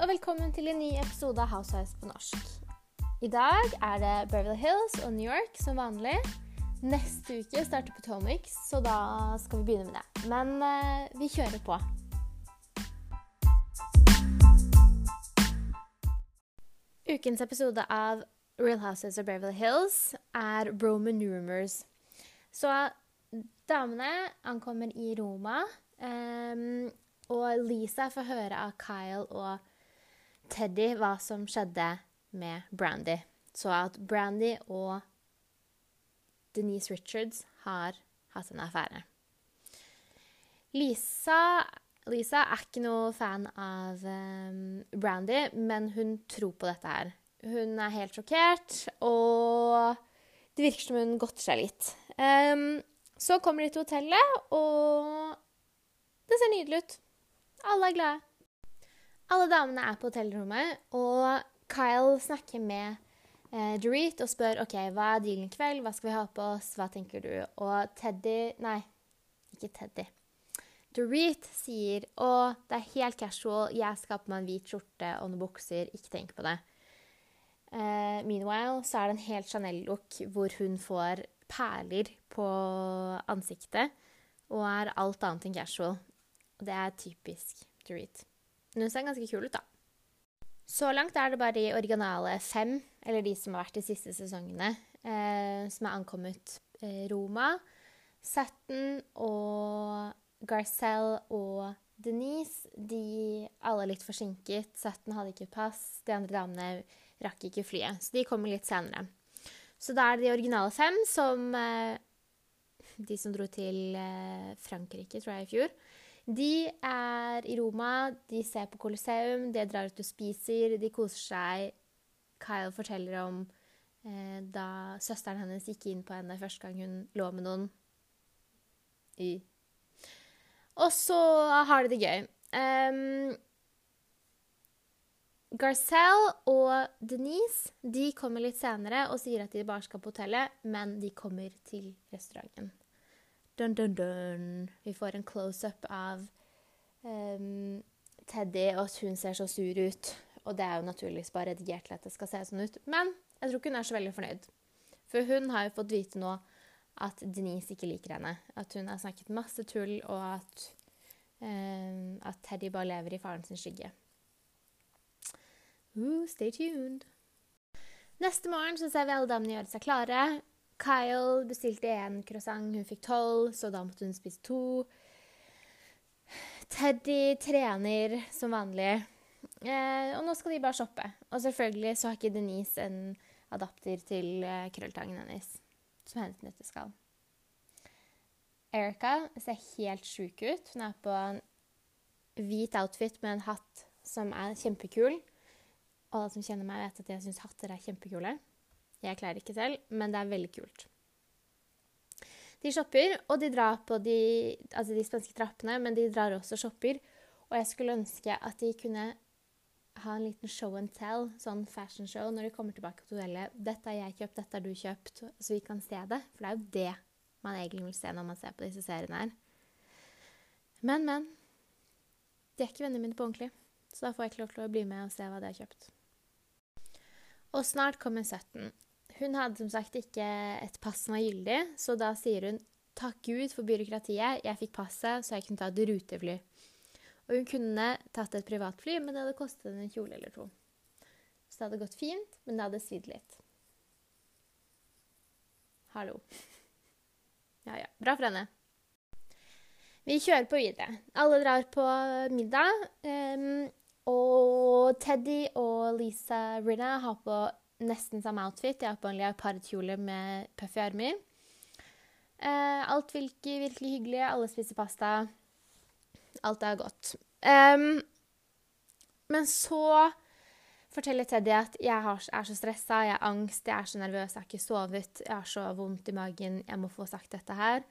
og velkommen til en ny episode av Housewives på norsk. I dag er det Beverly Hills og New York som vanlig. Neste uke starter Potomac, så da skal vi begynne med det. Men uh, vi kjører på. Ukens episode av Real Houses of Beverly Hills er Roman Rumors. Så damene ankommer i Roma. Um, og Lisa får høre av Kyle og Teddy hva som skjedde med Brandy. Så at Brandy og Denise Richards har hatt en affære. Lisa, Lisa er ikke noe fan av um, Brandy, men hun tror på dette her. Hun er helt sjokkert, og det virker som hun godter seg litt. Um, så kommer de til hotellet, og det ser nydelig ut. Alle er glade. Alle damene er på hotellrommet, og Kyle snakker med eh, Dorit og spør ok, hva er dealen i kveld, hva skal vi ha på oss, hva tenker du? Og Teddy Nei, ikke Teddy. Dorit sier å, det er helt casual, jeg skal ha på meg en hvit skjorte og noen bukser, ikke tenk på det. Eh, meanwhile så er det en helt Chanel-look hvor hun får perler på ansiktet og er alt annet enn casual. Og det er typisk Dorit. Hun ser ganske kul ut, da. Så langt er det bare de originale fem, eller de som har vært de siste sesongene, eh, som er ankommet eh, Roma. Satten og Garcelle og Denise, de alle litt forsinket. Satten hadde ikke pass, de andre damene rakk ikke flyet. Så de kommer litt senere. Så da er det de originale fem som eh, De som dro til eh, Frankrike, tror jeg, i fjor. De er i Roma, de ser på Colosseum, de drar ut og spiser, de koser seg. Kyle forteller om eh, da søsteren hennes gikk inn på henne første gang hun lå med noen. Y. Og så har de det gøy. Um, Garcelle og Denise de kommer litt senere og sier at de bare skal på hotellet, men de kommer til restauranten. Dun, dun, dun. Vi får en close-up av um, Teddy, og at hun ser så sur ut. Og det er jo naturligvis bare redigert til at det skal se sånn ut. Men jeg tror ikke hun er så veldig fornøyd. For hun har jo fått vite nå at Denise ikke liker henne. At hun har snakket masse tull, og at, um, at Teddy bare lever i faren sin skygge. Ooh, stay tuned. Neste morgen så ser vi alle damene gjøre seg klare. Kyle bestilte én croissant, hun fikk tolv, så da måtte hun spise to. Teddy trener som vanlig. Eh, og nå skal de bare shoppe. Og selvfølgelig så har ikke Denise en adapter til eh, krølltangen hennes, som hennes nøtteskall. Erica ser helt sjuk ut. Hun er på en hvit outfit med en hatt som er kjempekul. Alle som kjenner meg, vet at jeg syns hatter er kjempekule. Jeg klarer ikke selv, men det er veldig kult. De shopper, og de drar på de, altså de spanske trappene, men de drar også og shopper. Og jeg skulle ønske at de kunne ha en liten show and tell, sånn fashion show, når de kommer tilbake til hotellet. 'Dette har jeg kjøpt, dette har du kjøpt', så vi kan se det. For det er jo det man egentlig vil se når man ser på disse seriene her. Men, men. De er ikke vennene mine på ordentlig, så da får jeg ikke lov til å bli med og se hva de har kjøpt. Og snart kommer 17. Hun hadde som sagt ikke et pass som var gyldig, så da sier hun takk Gud for byråkratiet, jeg fikk passet så jeg kunne ta et rutefly. Og hun kunne tatt et privatfly, men det hadde kostet henne en kjole eller to. Så det hadde gått fint, men det hadde svidd litt. Hallo. Ja ja, bra for henne. Vi kjører på videre. Alle drar på middag. Um, og Teddy og Lisa Rinna har på nesten samme outfit. Jeg har på en leopardkjole med puffy armer. Eh, alt virker virkelig hyggelig. Alle spiser pasta. Alt er godt. Um, men så forteller Teddy at jeg er så stressa, jeg har angst, jeg er så nervøs, jeg har ikke sovet, jeg har så vondt i magen, jeg må få sagt dette her.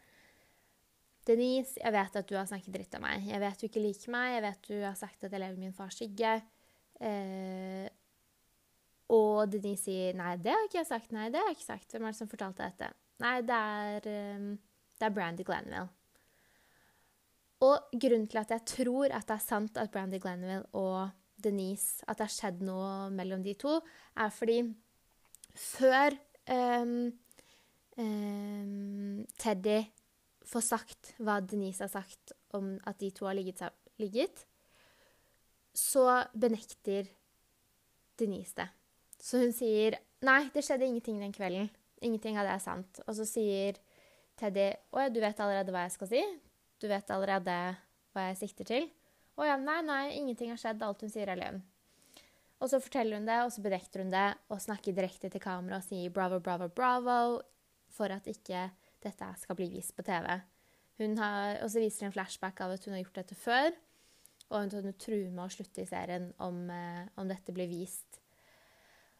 Denise, jeg vet at du har snakket dritt om meg. Jeg vet du ikke liker meg. Jeg vet du har sagt at jeg lever i min fars skygge. Eh, og Denise sier nei, det har ikke jeg sagt. Nei, det har jeg ikke sagt. Hvem er det som fortalte dette? Nei, det er, um, det er Brandy Glanville. Og grunnen til at jeg tror at det er sant at Brandy Glanville og Denise, at det har skjedd noe mellom de to, er fordi før um, um, Teddy får sagt hva Denise har sagt om at de to har ligget, ligget så benekter Denise det. Så hun sier nei, det skjedde ingenting den kvelden. Ingenting av det er sant. Og så sier Teddy å ja, du vet allerede hva jeg skal si? Du vet allerede hva jeg sikter til? Å ja, nei, nei, ingenting har skjedd. Alt hun sier, er løgn. Og så forteller hun det, og så benekter hun det og snakker direkte til kamera og sier bravo, bravo, bravo for at ikke dette skal bli vist på TV. Har, og så viser hun en flashback av at hun har gjort dette før. Og hun truer med å slutte i serien om, eh, om, dette blir vist.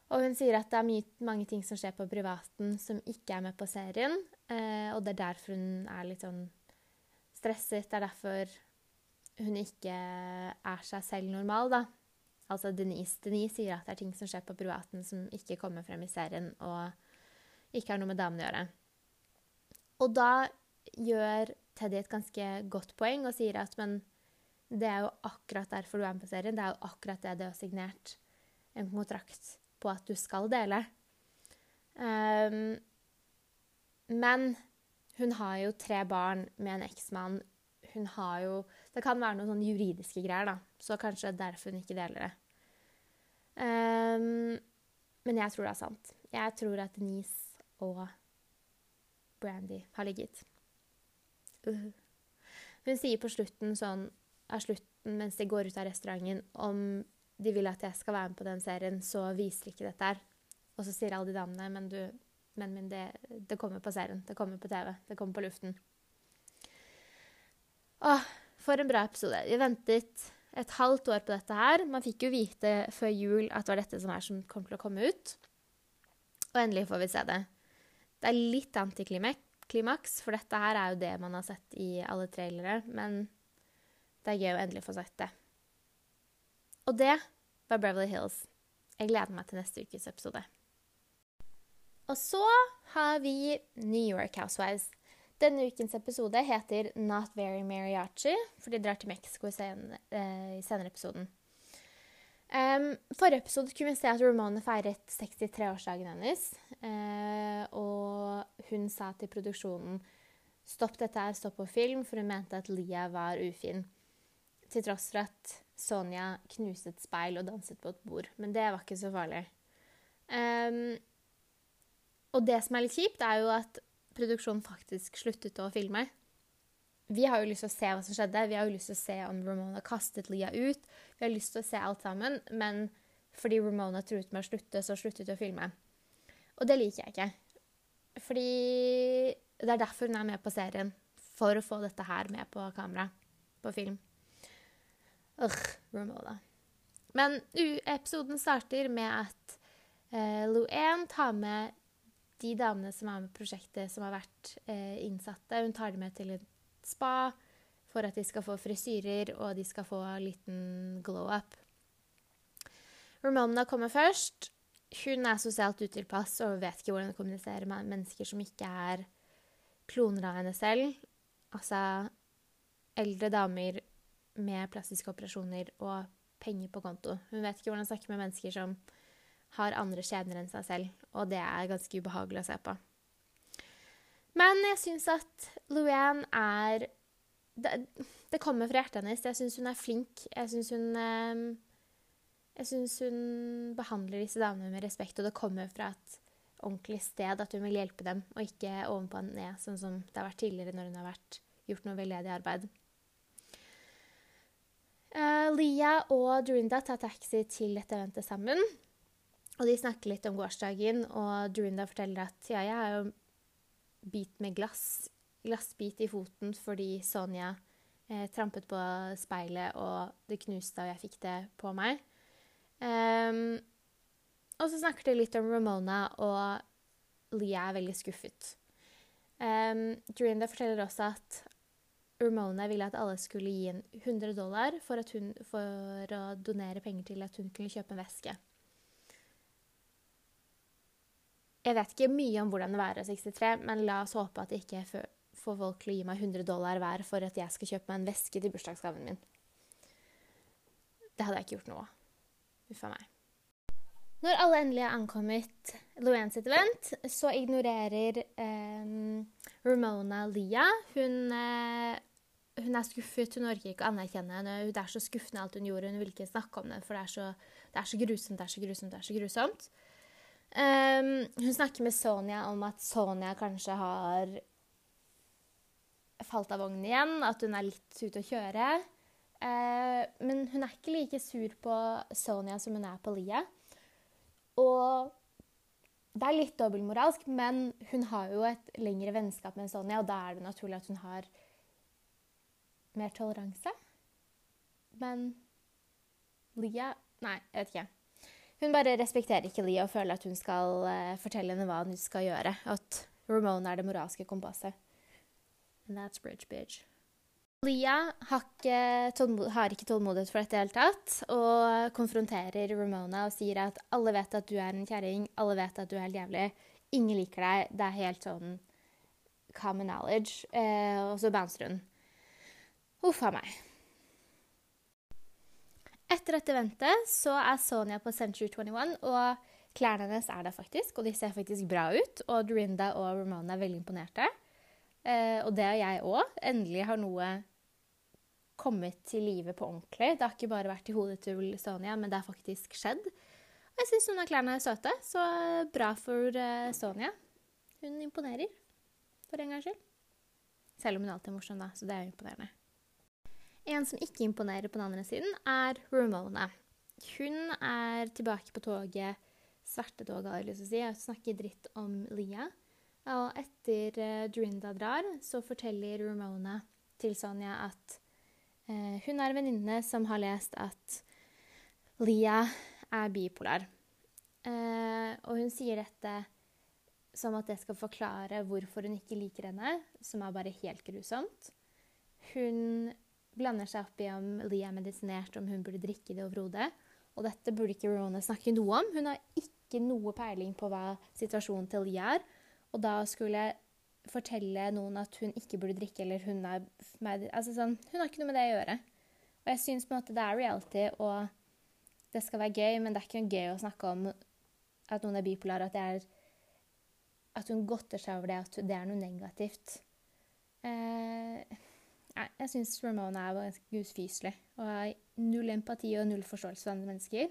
Og hun sier at det er mye, mange ting som skjer på privaten som ikke er med på serien. Eh, og det er derfor hun er litt sånn stresset. Det er derfor hun ikke er seg selv normal, da. Altså Denise. Denise sier at det er ting som skjer på privaten som ikke kommer frem i serien, og ikke har noe med damene å gjøre. Og da gjør Teddy et ganske godt poeng og sier at men det er jo akkurat derfor du er med på serien. Det er jo akkurat det du har signert en kontrakt på at du skal dele. Um, men hun har jo tre barn med en eksmann. Hun har jo Det kan være noen sånne juridiske greier, da. Så kanskje derfor hun ikke deler det. Um, men jeg tror det er sant. Jeg tror at Denise og Brandy har ligget. Uh. Hun sier på slutten sånn av slutten mens de går ut av restauranten, om de vil at jeg skal være med på den serien, så viser ikke dette her. Og så sier alle de damene men du, men, min, det, det, kommer på serien, det kommer på TV, det kommer på luften. Åh, for en bra episode. Vi ventet et halvt år på dette her. Man fikk jo vite før jul at det var dette som er som kom til å komme ut. Og endelig får vi se det. Det er litt antiklimaks, for dette her er jo det man har sett i alle trailere. Men det er gøy å endelig få sett det. Og det var Beverly Hills. Jeg gleder meg til neste ukes episode. Og så har vi New York Housewives. Denne ukens episode heter Not Very Mariachi, for de drar til Mexico i, sen, eh, senere episoden. Um, forrige episode kunne vi se at Ramona feiret 63-årsdagen hennes. Uh, og hun sa til produksjonen stopp dette her, stopp på film, for hun mente at Lia var ufin. Til tross for at Sonja knuste et speil og danset på et bord. Men det var ikke så farlig. Um, og det som er litt kjipt, er jo at produksjonen faktisk sluttet å filme. Vi har jo lyst til å se hva som skjedde. Vi har jo lyst til å se om Ramona kastet Lia ut. Vi har lyst til å se alt sammen, men fordi Ramona truet med å slutte, så sluttet de å filme. Og det liker jeg ikke. Fordi det er derfor hun er med på serien. For å få dette her med på kamera. På film. Ugh, Ramona. Men episoden starter med at eh, Luann tar med de damene som er med prosjektet, som har vært eh, innsatte. Hun tar dem med til et spa for at de skal få frisyrer og de skal få en liten glow-up. Ramona kommer først. Hun er sosialt utilpass og vet ikke hvordan hun kommuniserer med mennesker som ikke er kloner av henne selv. Altså eldre damer med plastiske operasjoner og penger på konto. Hun vet ikke hvordan hun snakker med mennesker som har andre skjebner enn seg selv, og det er ganske ubehagelig å se på. Men jeg syns at Luann er det, det, kommer fra hjertet hennes. Jeg syns hun er flink. Jeg syns hun eh, Jeg syns hun behandler disse damene med respekt, og det kommer fra et ordentlig sted at hun vil hjelpe dem, og ikke ovenpå og ned, sånn som det har vært tidligere når hun har vært, gjort noe veldedig arbeid. Uh, Lia og Dorinda tar taxi til dette eventet sammen. Og de snakker litt om gårsdagen, og Dorinda forteller at ja, jeg har jo bit med glass, glassbit i foten fordi Sonja eh, trampet på speilet, og det knuste, og jeg fikk det på meg. Um, og så snakker de litt om Ramona, og Lia er veldig skuffet. Um, Dorinda forteller også at Ramona ville at alle skulle gi henne 100 dollar for, hun, for, å donere penger til at hun kunne kjøpe en veske. Jeg vet ikke mye om hvordan det er å være 63, men la oss håpe at jeg ikke får folk til å gi meg 100 dollar hver for at jeg skal kjøpe meg en veske til bursdagsgaven min. Det hadde jeg ikke gjort noe. Uff a meg. Når alle endelig har ankommet Luann sitt event, så ignorerer eh, Ramona Lia. Hun, eh, hun, er skuffet, hun orker ikke å anerkjenne henne. Det er så skuffende alt hun gjorde, hun vil ikke snakke om det, for det er så, det er så grusomt, det er så grusomt, det er så grusomt. Um, hun snakker med Sonja om at Sonja kanskje har falt av vognen igjen, at hun er litt ute å kjøre. Uh, men hun er ikke like sur på Sonja som hun er på Lia. Og det er litt dobbeltmoralsk, men hun har jo et lengre vennskap med Sonja, og da er det naturlig at hun har mer toleranse. Men Lia Nei, jeg vet ikke. Hun bare respekterer ikke Lia og føler at hun skal uh, fortelle henne hva hun skal gjøre. At Ramona er det moralske kompasset. And that's bridge bitch. Lia har ikke tålmodighet for dette i det hele tatt, og konfronterer Ramona og sier at alle vet at du er en kjerring, alle vet at du er helt jævlig, ingen liker deg, det er helt sånn common knowledge. Eh, og så bouncer hun. Huff a meg. Etter dette ventet så er Sonja på Century 21, og klærne hennes er der faktisk. Og de ser faktisk bra ut. Og Dorinda og Ramona er veldig imponerte. Eh, og det er jeg òg. Endelig har noe kommet til live på ordentlig. Det har ikke bare vært i hodet til Sonja, men det har faktisk skjedd. Og jeg syns noen av klærne er søte, så bra for eh, Sonja. Hun imponerer, for en gangs skyld. Selv om hun alltid er morsom, da, så det er imponerende. En som ikke imponerer på den andre siden, er Ramona. Hun er tilbake på toget, svertetoget, har jeg lyst til å si, og snakker dritt om Lia. Og etter uh, Dorinda drar, så forteller Ramona til Sonja at uh, hun er en venninne som har lest at Lia er bipolar. Uh, og hun sier dette som at det skal forklare hvorfor hun ikke liker henne, som er bare helt grusomt. Hun blander seg opp i om Lia er medisinert, om hun burde drikke det overhodet. Og dette burde ikke Rona snakke noe om. Hun har ikke noe peiling på hva situasjonen til Lia er. Og da skulle fortelle noen at hun ikke burde drikke, eller hun er altså sånn, Hun har ikke noe med det å gjøre. Og jeg syns på en måte det er reality, og det skal være gøy, men det er ikke noe gøy å snakke om at noen er bipolar, at, det er, at hun godter seg over det, at det er noe negativt. Eh, Nei, jeg syns Ramona er ganske ufyselig og har null empati og null forståelse for andre mennesker.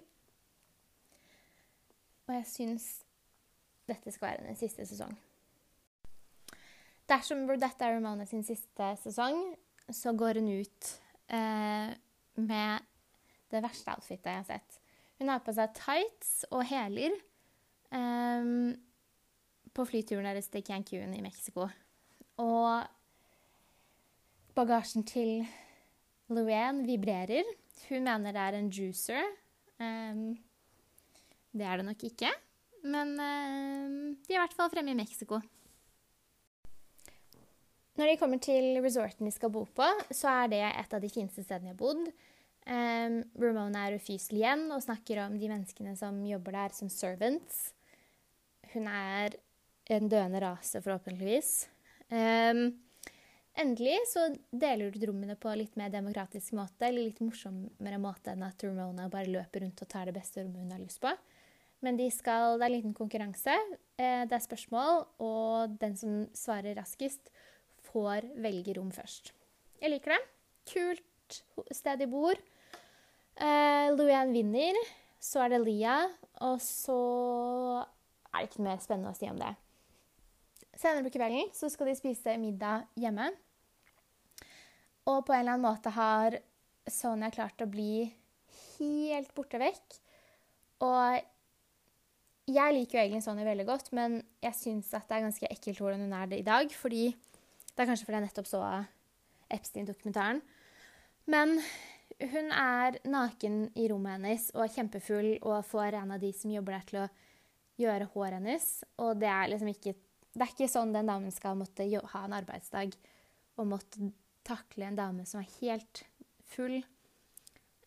Og jeg syns dette skal være den siste sesong. Dersom dette er Ramona sin siste sesong, så går hun ut eh, med det verste outfitet jeg har sett. Hun har på seg tights og hæler eh, på flyturen deres til Cancún i Mexico. Og Bagasjen til Luanne vibrerer. Hun mener det er en juicer. Um, det er det nok ikke. Men um, de er i hvert fall fremme i Mexico. Når de kommer til resorten de skal bo på, så er det et av de fineste stedene jeg har bodd. Um, Ramona er ufyselig igjen og snakker om de menneskene som jobber der som servants. Hun er en døende rase, forhåpentligvis. Um, Endelig så deler du rommene på litt mer demokratisk måte, eller litt morsommere måte enn at Ramona bare løper rundt og tar det beste rommet hun har lyst på. Men de skal, det er en liten konkurranse. Eh, det er spørsmål, og den som svarer raskest, får velge rom først. Jeg liker det. Kult sted de bor. Eh, Luann vinner. Så er det Lia. Og så er det ikke noe mer spennende å si om det. Senere på kvelden skal de spise middag hjemme. Og på en eller annen måte har Sonja klart å bli helt borte vekk. Og jeg liker jo egentlig Sonja veldig godt, men jeg syns at det er ganske ekkelt hvordan hun er det i dag. fordi Det er kanskje fordi jeg nettopp så Epstein-dokumentaren. Men hun er naken i rommet hennes og er kjempefull og får en av de som jobber der, til å gjøre håret hennes. Og det er liksom ikke Det er ikke sånn den damen skal måtte ha en arbeidsdag og måtte takle en dame som er helt full,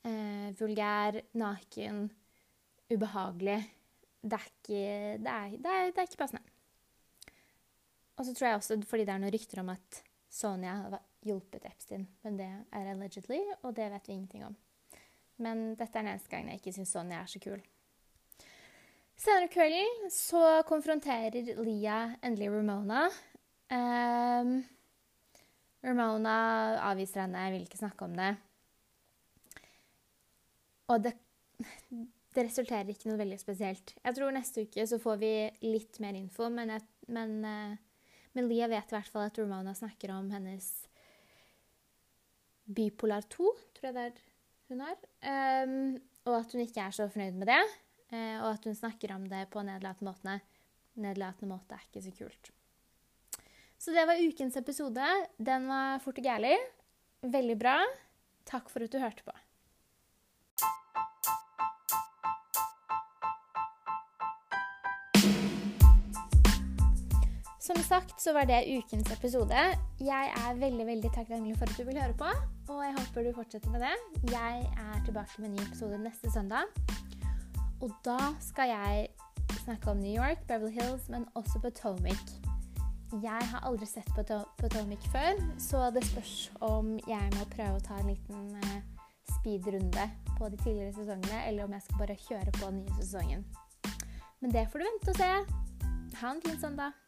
eh, vulgær, naken, ubehagelig. Det er ikke, det er, det er, det er ikke passende. Og så tror jeg også fordi det er noen rykter om at Sonja har hjulpet Epstein, men det er allegedly, og det vet vi ingenting om. Men dette er den eneste gangen jeg ikke syns Sonja er så kul. Senere kvelden så konfronterer Lia endelig Ramona. Um, Ramona avviser henne, vil ikke snakke om det. Og det, det resulterer ikke noe veldig spesielt. Jeg tror neste uke så får vi litt mer info, men, jeg, men, uh, men Lia vet i hvert fall at Ramona snakker om hennes bipolar 2, tror jeg det er hun har. Um, og at hun ikke er så fornøyd med det. Uh, og at hun snakker om det på nedlatende måte. Nedlatende måte er ikke så kult. Så det var ukens episode. Den var fort og gæli. Veldig bra. Takk for at du hørte på. Som sagt så var det ukens episode. Jeg er veldig veldig takknemlig for at du vil høre på, og jeg håper du fortsetter med det. Jeg er tilbake med en ny episode neste søndag. Og da skal jeg snakke om New York, Beverly Hills, men også Potomac. Jeg har aldri sett Potomac før, så det spørs om jeg må prøve å ta en liten uh, speedrunde på de tidligere sesongene, eller om jeg skal bare kjøre på den nye sesongen. Men det får du vente og se. Ha en fin søndag.